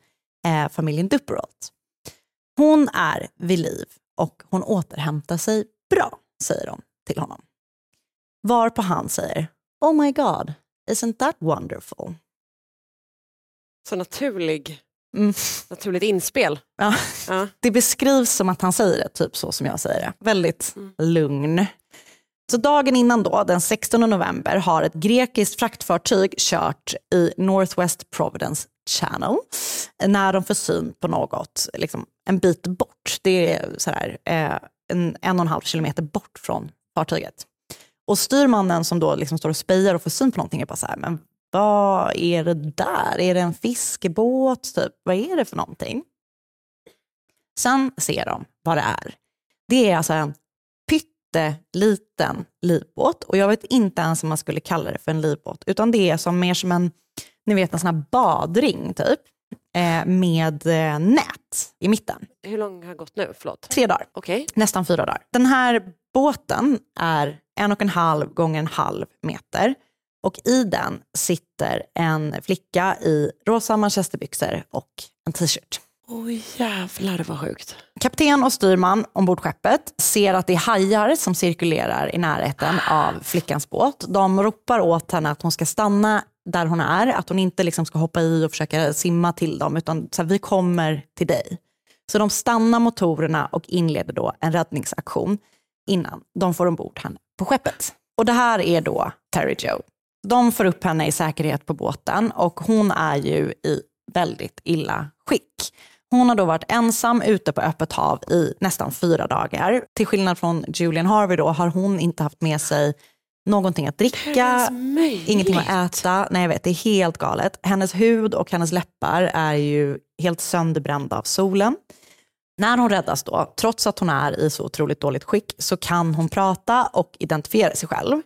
eh, familjen Dupperalt. Hon är vid liv och hon återhämtar sig bra, säger de till honom. Varpå han säger, Oh my god, isn't that wonderful? Så naturlig, mm. naturligt inspel. Ja. ja. Det beskrivs som att han säger det, typ så som jag säger det. Väldigt mm. lugn. Så dagen innan då, den 16 november, har ett grekiskt fraktfartyg kört i Northwest Providence Channel när de får syn på något liksom, en bit bort. Det är sådär, eh, en, en och en halv kilometer bort från fartyget. Och styrmannen som då liksom står och spejar och får syn på någonting är bara så här, men vad är det där? Är det en fiskebåt? Typ? Vad är det för någonting? Sen ser de vad det är. Det är alltså en pytteliten livbåt och jag vet inte ens om man skulle kalla det för en livbåt utan det är som mer som en, ni vet en sån här badring typ eh, med eh, nät i mitten. Hur lång har gått nu? Förlåt. Tre dagar. Okay. Nästan fyra dagar. Den här båten är en och en halv gånger en halv meter och i den sitter en flicka i rosa manchesterbyxor och en t-shirt. Oj jävlar vad sjukt. Kapten och styrman ombord skeppet ser att det är hajar som cirkulerar i närheten av flickans båt. De ropar åt henne att hon ska stanna där hon är, att hon inte liksom ska hoppa i och försöka simma till dem, utan så här, vi kommer till dig. Så de stannar motorerna och inleder då en räddningsaktion innan de får ombord henne på skeppet. Och det här är då Terry Joe. De får upp henne i säkerhet på båten och hon är ju i väldigt illa skick. Hon har då varit ensam ute på öppet hav i nästan fyra dagar. Till skillnad från Julian Harvey då har hon inte haft med sig någonting att dricka, ingenting att äta. Nej jag vet, det är helt galet. Hennes hud och hennes läppar är ju helt sönderbrända av solen. När hon räddas då, trots att hon är i så otroligt dåligt skick, så kan hon prata och identifiera sig själv.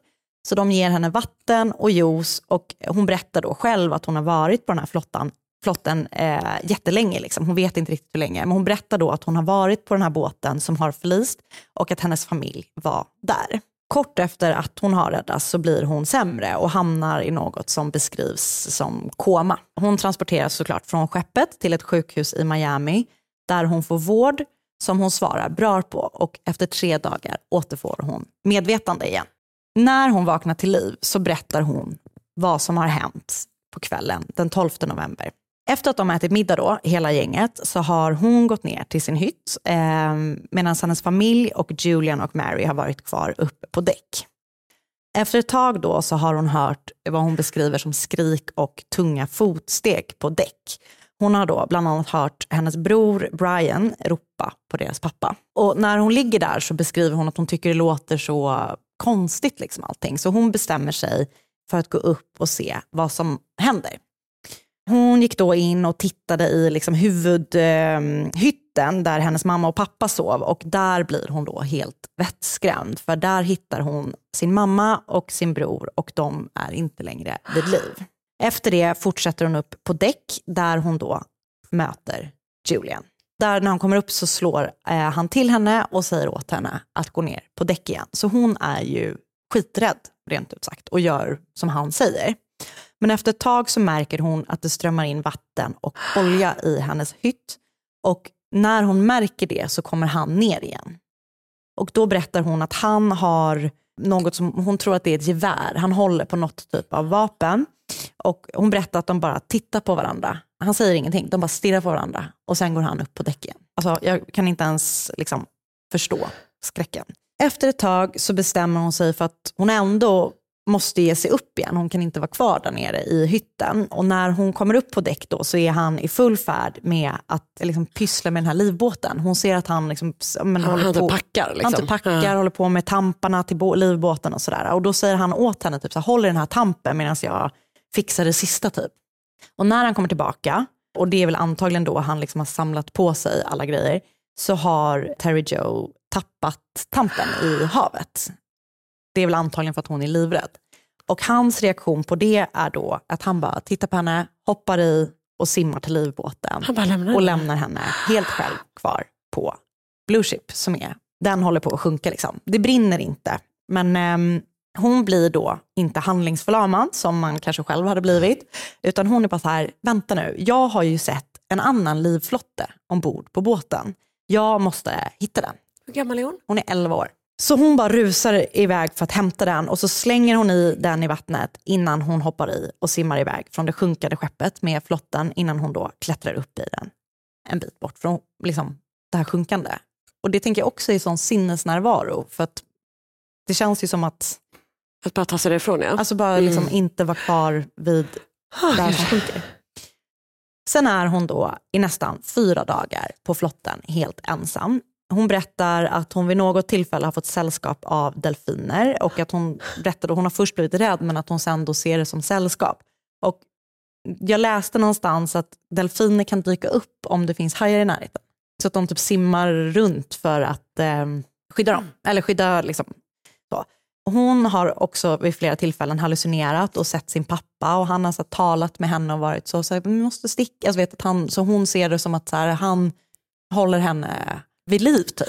Så de ger henne vatten och juice och hon berättar då själv att hon har varit på den här flottan, flotten eh, jättelänge. Liksom. Hon vet inte riktigt hur länge, men hon berättar då att hon har varit på den här båten som har förlist och att hennes familj var där. Kort efter att hon har räddats så blir hon sämre och hamnar i något som beskrivs som koma. Hon transporteras såklart från skeppet till ett sjukhus i Miami där hon får vård som hon svarar bra på och efter tre dagar återfår hon medvetande igen. När hon vaknar till liv så berättar hon vad som har hänt på kvällen den 12 november. Efter att de ätit middag då, hela gänget, så har hon gått ner till sin hytt eh, medan hennes familj och Julian och Mary har varit kvar uppe på däck. Efter ett tag då så har hon hört vad hon beskriver som skrik och tunga fotsteg på däck. Hon har då bland annat hört hennes bror Brian ropa på deras pappa. Och när hon ligger där så beskriver hon att hon tycker det låter så konstigt liksom allting. Så hon bestämmer sig för att gå upp och se vad som händer. Hon gick då in och tittade i liksom huvudhytten där hennes mamma och pappa sov och där blir hon då helt vettskrämd för där hittar hon sin mamma och sin bror och de är inte längre vid liv. Efter det fortsätter hon upp på däck där hon då möter Julian. Där när hon kommer upp så slår eh, han till henne och säger åt henne att gå ner på däck igen. Så hon är ju skiträdd rent ut sagt och gör som han säger. Men efter ett tag så märker hon att det strömmar in vatten och olja i hennes hytt. Och när hon märker det så kommer han ner igen. Och då berättar hon att han har något som hon tror att det är ett gevär. Han håller på något typ av vapen. Och hon berättar att de bara tittar på varandra. Han säger ingenting, de bara stirrar på varandra. Och sen går han upp på däcken. Alltså, jag kan inte ens liksom, förstå skräcken. Efter ett tag så bestämmer hon sig för att hon ändå måste ge sig upp igen. Hon kan inte vara kvar där nere i hytten. Och när hon kommer upp på däck då så är han i full färd med att liksom pyssla med den här livbåten. Hon ser att han liksom, men, Han- håller han på, packar, liksom. Han typ packar, Ja. håller på med tamparna till livbåten och sådär. Och då säger han åt henne, typ, så här, håll i den här tampen medan jag fixar det sista typ. Och när han kommer tillbaka, och det är väl antagligen då han liksom har samlat på sig alla grejer, så har Terry Joe tappat tampen i havet. Det är väl antagligen för att hon är livrädd. Och hans reaktion på det är då att han bara tittar på henne, hoppar i och simmar till livbåten. Lämnar och lämnar henne helt själv kvar på Blue Ship som är, den håller på att sjunka liksom. Det brinner inte, men ehm, hon blir då inte handlingsförlamad som man kanske själv hade blivit, utan hon är bara så här, vänta nu, jag har ju sett en annan livflotte ombord på båten. Jag måste hitta den. Hur gammal är hon? Hon är 11 år. Så hon bara rusar iväg för att hämta den och så slänger hon i den i vattnet innan hon hoppar i och simmar iväg från det sjunkande skeppet med flotten innan hon då klättrar upp i den en bit bort från liksom, det här sjunkande. Och det tänker jag också är sån sinnesnärvaro för att det känns ju som att Att bara ta sig därifrån ja. Alltså bara liksom Mm. inte vara kvar vid det här som sjunker. Sen är hon då i nästan fyra dagar på flotten helt ensam. Hon berättar att hon vid något tillfälle har fått sällskap av delfiner och att hon berättade hon har först blivit rädd men att hon sen då ser det som sällskap. Och jag läste någonstans att delfiner kan dyka upp om det finns hajar i närheten. Så att de typ simmar runt för att eh, skydda dem. Eller skydda liksom, så. Hon har också vid flera tillfällen hallucinerat och sett sin pappa och han har så här, talat med henne och varit så, så här, vi måste sticka. Alltså, vet, att han, så hon ser det som att så här, han håller henne vid liv. Typ.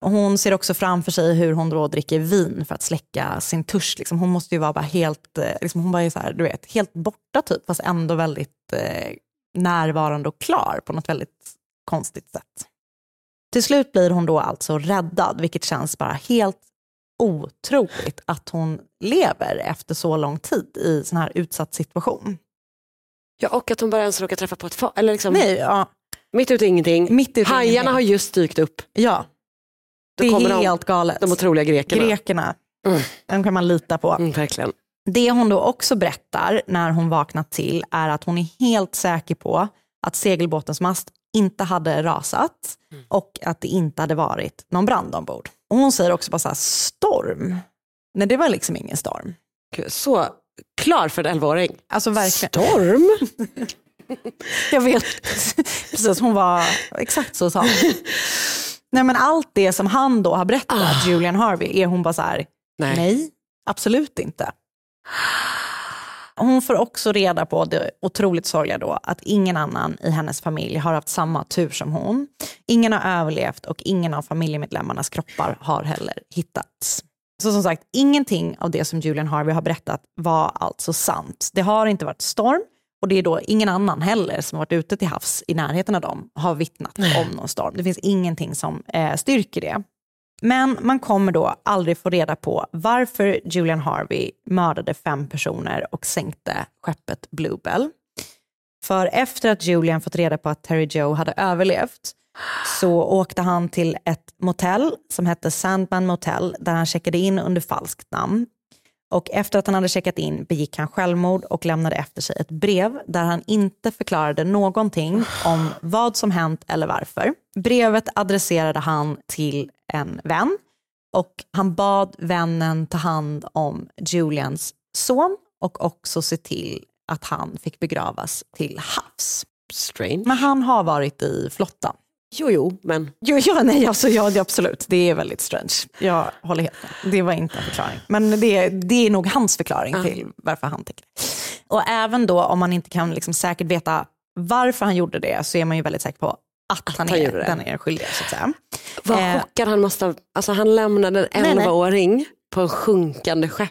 Och hon ser också framför sig hur hon då dricker vin för att släcka sin törst. Liksom. Hon måste ju vara bara helt, eh, liksom, hon bara är så här, du vet, helt borta typ, fast ändå väldigt eh, närvarande och klar på något väldigt konstigt sätt. Till slut blir hon då alltså räddad, vilket känns bara helt otroligt att hon lever efter så lång tid i sån här utsatt situation. Ja, och att hon bara ens råkar träffa på ett fa- eller liksom, Nej, ja, mitt ute i ingenting. mitt ute Hajarna ingenting. har just dykt upp. Ja, Då det kommer är de, helt galet. de otroliga grekerna. Grekerna, Mm. de kan man lita på. Mm, verkligen. Det hon då också berättar när hon vaknat till är att hon är helt säker på att segelbåtens mast inte hade rasat och att det inte hade varit någon brand ombord. Och hon säger också bara så här, storm? Nej, det var liksom ingen storm. Så klar för en 11-åring. Alltså verkligen. Storm? *laughs* Jag vet precis, hon var exakt så sa hon. Nej men allt det som han då har berättat, Julian Harvey, är hon bara så här, Nej. nej, absolut inte. Hon får också reda på det otroligt sorgliga då att ingen annan i hennes familj har haft samma tur som hon. Ingen har överlevt och ingen av familjemedlemmarnas kroppar har heller hittats. Så som sagt, ingenting av det som Julian Harvey har berättat var alltså sant. Det har inte varit storm och det är då ingen annan heller som varit ute till havs i närheten av dem har vittnat om någon storm. Det finns ingenting som eh, styrker det. Men man kommer då aldrig få reda på varför Julian Harvey mördade fem personer och sänkte skeppet Bluebell. För efter att Julian fått reda på att Terry Joe hade överlevt så åkte han till ett motell som hette Sandman Motel där han checkade in under falskt namn. Och efter att han hade checkat in begick han självmord och lämnade efter sig ett brev där han inte förklarade någonting om vad som hänt eller varför. Brevet adresserade han till en vän och han bad vännen ta hand om Julians son och också se till att han fick begravas till havs. Strange. Men han har varit i flottan. Jo, jo, men Jo, ja, nej, alltså, ja, det, absolut. Det är väldigt strange. Jag håller helt med. Det var inte en förklaring. Men det, det är nog hans förklaring till varför han tänker. Och även då om man inte kan liksom säkert veta varför han gjorde det så är man ju väldigt säker på att, han, han är den är skyldig. Så att säga. vad Eh. chockad han måste ha... Alltså han lämnade en Nej, nej. 11-åring på en sjunkande skepp.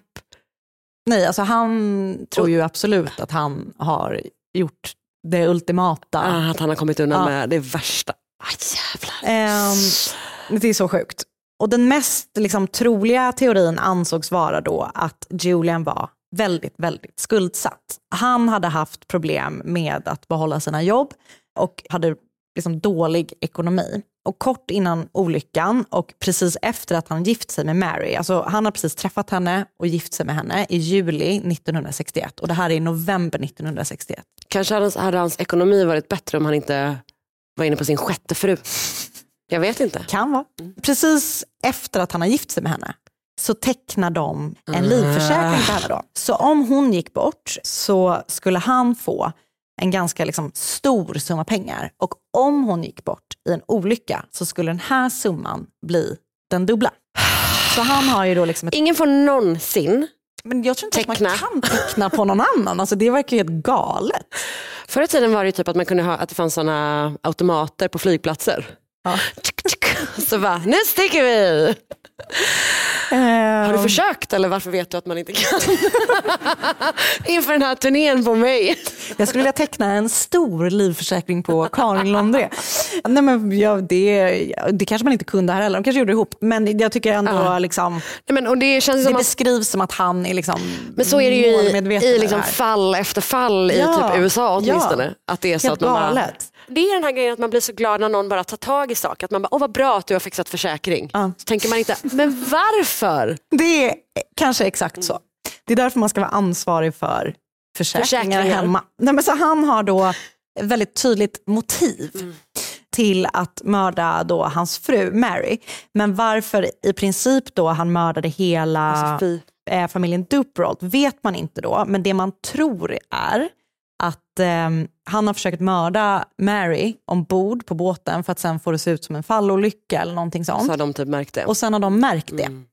Nej, alltså han tror ju absolut att han har gjort det ultimata. Ah, att han har kommit undan Ja. med det värsta. Aj, jävlar. Ehm, det är så sjukt. Och den mest liksom, troliga teorin ansågs vara då att Julian var väldigt, väldigt skuldsatt. Han hade haft problem med att behålla sina jobb och hade liksom dålig ekonomi. Och kort innan olyckan och precis efter att han gift sig med Mary, alltså han har precis träffat henne och gift sig med henne i juli 1961 och det här är i november 1961. Kanske hade hans, hade hans ekonomi varit bättre om han inte var inne på sin sjätte fru. Jag vet inte. Kan vara. Precis efter att han har gift sig med henne så tecknar de Ah. en livförsäkring för henne då. Så om hon gick bort så skulle han få en ganska liksom stor summa pengar. Och om hon gick bort i en olycka så skulle den här summan bli den dubbla. Så han har ju då liksom ett... Ingen får någonsin, Men jag tror inte Teckna. att man kan teckna på någon annan. Alltså det verkar ju helt galet. förr i tiden var det typ att, man kunde ha, att det fanns sådana automater på flygplatser. Ja. Så bara, nu sticker vi! Har du Ehm, försökt eller varför vet du att man inte kan? *laughs* Inför den här turnén på mig. Jag skulle vilja teckna en stor livförsäkring på Karin Londré. Nej, men ja, det, det kanske man inte kunde här heller, de kanske gjorde det ihop. Men jag tycker ändå Ja. liksom, Nej, men, och det känns det som att, beskrivs som att han är liksom men så är det ju i, i liksom fall efter fall i Ja. typ USA åtminstone. Ja. Att det är så Helt att man bara, galet. Det är den här grejen att man blir så glad när någon bara tar tag i saker. Att man bara, åh vad bra att du har fixat försäkring. Ja. Så tänker man inte, men varför? Det är kanske exakt så. Det är därför man ska vara ansvarig för försäkringar, Försäkringar. hemma. Nej, men så han har då väldigt tydligt motiv till att mörda då hans fru Mary. Men varför i princip då han mördade hela eh, familjen Duperold vet man inte då. Men det man tror är att ehm, han har försökt mörda Mary ombord på båten för att sen få det se ut som en fallolycka eller någonting sånt. Så har de typ märkt det. Och sen har de märkt det. Mm.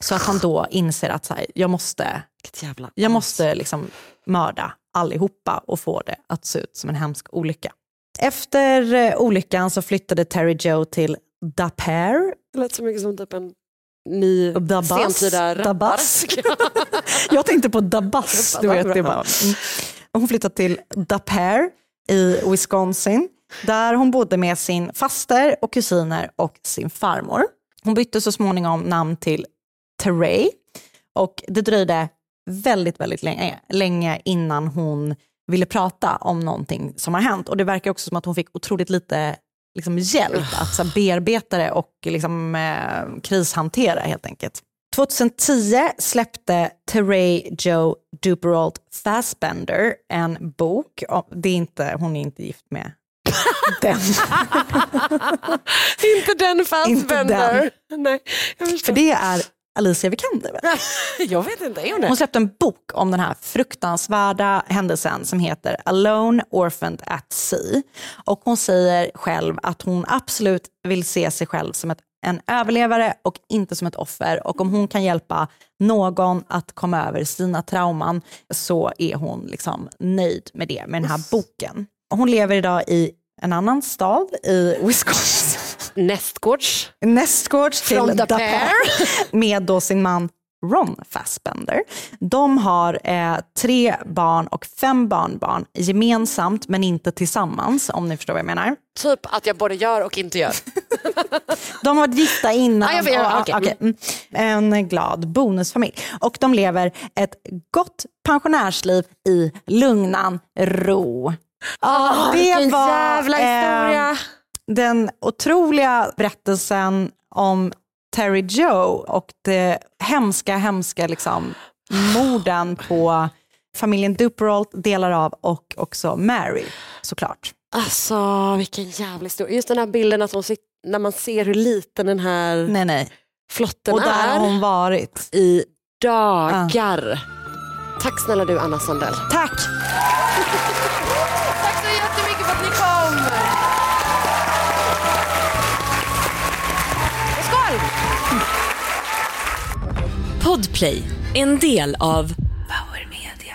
Så att han då inser att så här, jag måste, jag måste liksom mörda allihopa och få det att se ut som en hemsk olycka. Efter eh, olyckan så flyttade Terry Joe till Dapair. Det lät så mycket som typ en ny Dabas. sentida Dabas. *laughs* Jag tänkte på Dabas. Du vet, det bara, mm. Hon flyttade till Dapair i Wisconsin där hon bodde med sin faster och kusiner och sin farmor. Hon bytte så småningom namn till Teray och det dröjde väldigt, väldigt länge, länge innan hon ville prata om någonting som har hänt. Och det verkar också som att hon fick otroligt lite liksom, hjälp att så här, bearbeta det och liksom, eh, krishantera helt enkelt. 2010 släppte Teray Joe Duperold Fassbender en bok. Det är inte, hon är inte gift med *laughs* den. inte den Fassbender. Nej, jag För förstår. det är Alicia Vikander. väl? *laughs* Jag vet inte, är hon det? Hon släppte en bok om den här fruktansvärda händelsen som heter Alone Orphaned at Sea. Och hon säger själv att hon absolut vill se sig själv som ett, en överlevare och inte som ett offer. Och om hon kan hjälpa någon att komma över sina trauman så är hon liksom nöjd med det, med den här boken. Hon lever idag i en annan stad i Wisconsin. Nästgårds. Nästgårds till From the Da pair. Pair *laughs* med då sin man Ron Fassbender. De har eh, tre barn och fem barnbarn gemensamt men inte tillsammans om ni förstår vad jag menar. Typ att jag både gör och inte gör. *laughs* *laughs* De har varit gifta innan. Ah, jag och- okej. okej, mm. En glad bonusfamilj. Och de lever ett gott pensionärsliv i lugnan ro. Ah, vilken jävla eh, historia. den otroliga berättelsen om Terry Joe och det hemska, hemska liksom, morden på familjen Duperolt, delar av och också Mary såklart. Alltså vilken jävla historia. Just den här bilden att hon sit- när man ser hur liten den här Nej, nej. flotten Och där är har hon varit. i dagar. Tack snälla du Anna Sandell. Tack! Tack så jättemycket för att ni kom. Och skål! Podplay, en del av Power Media.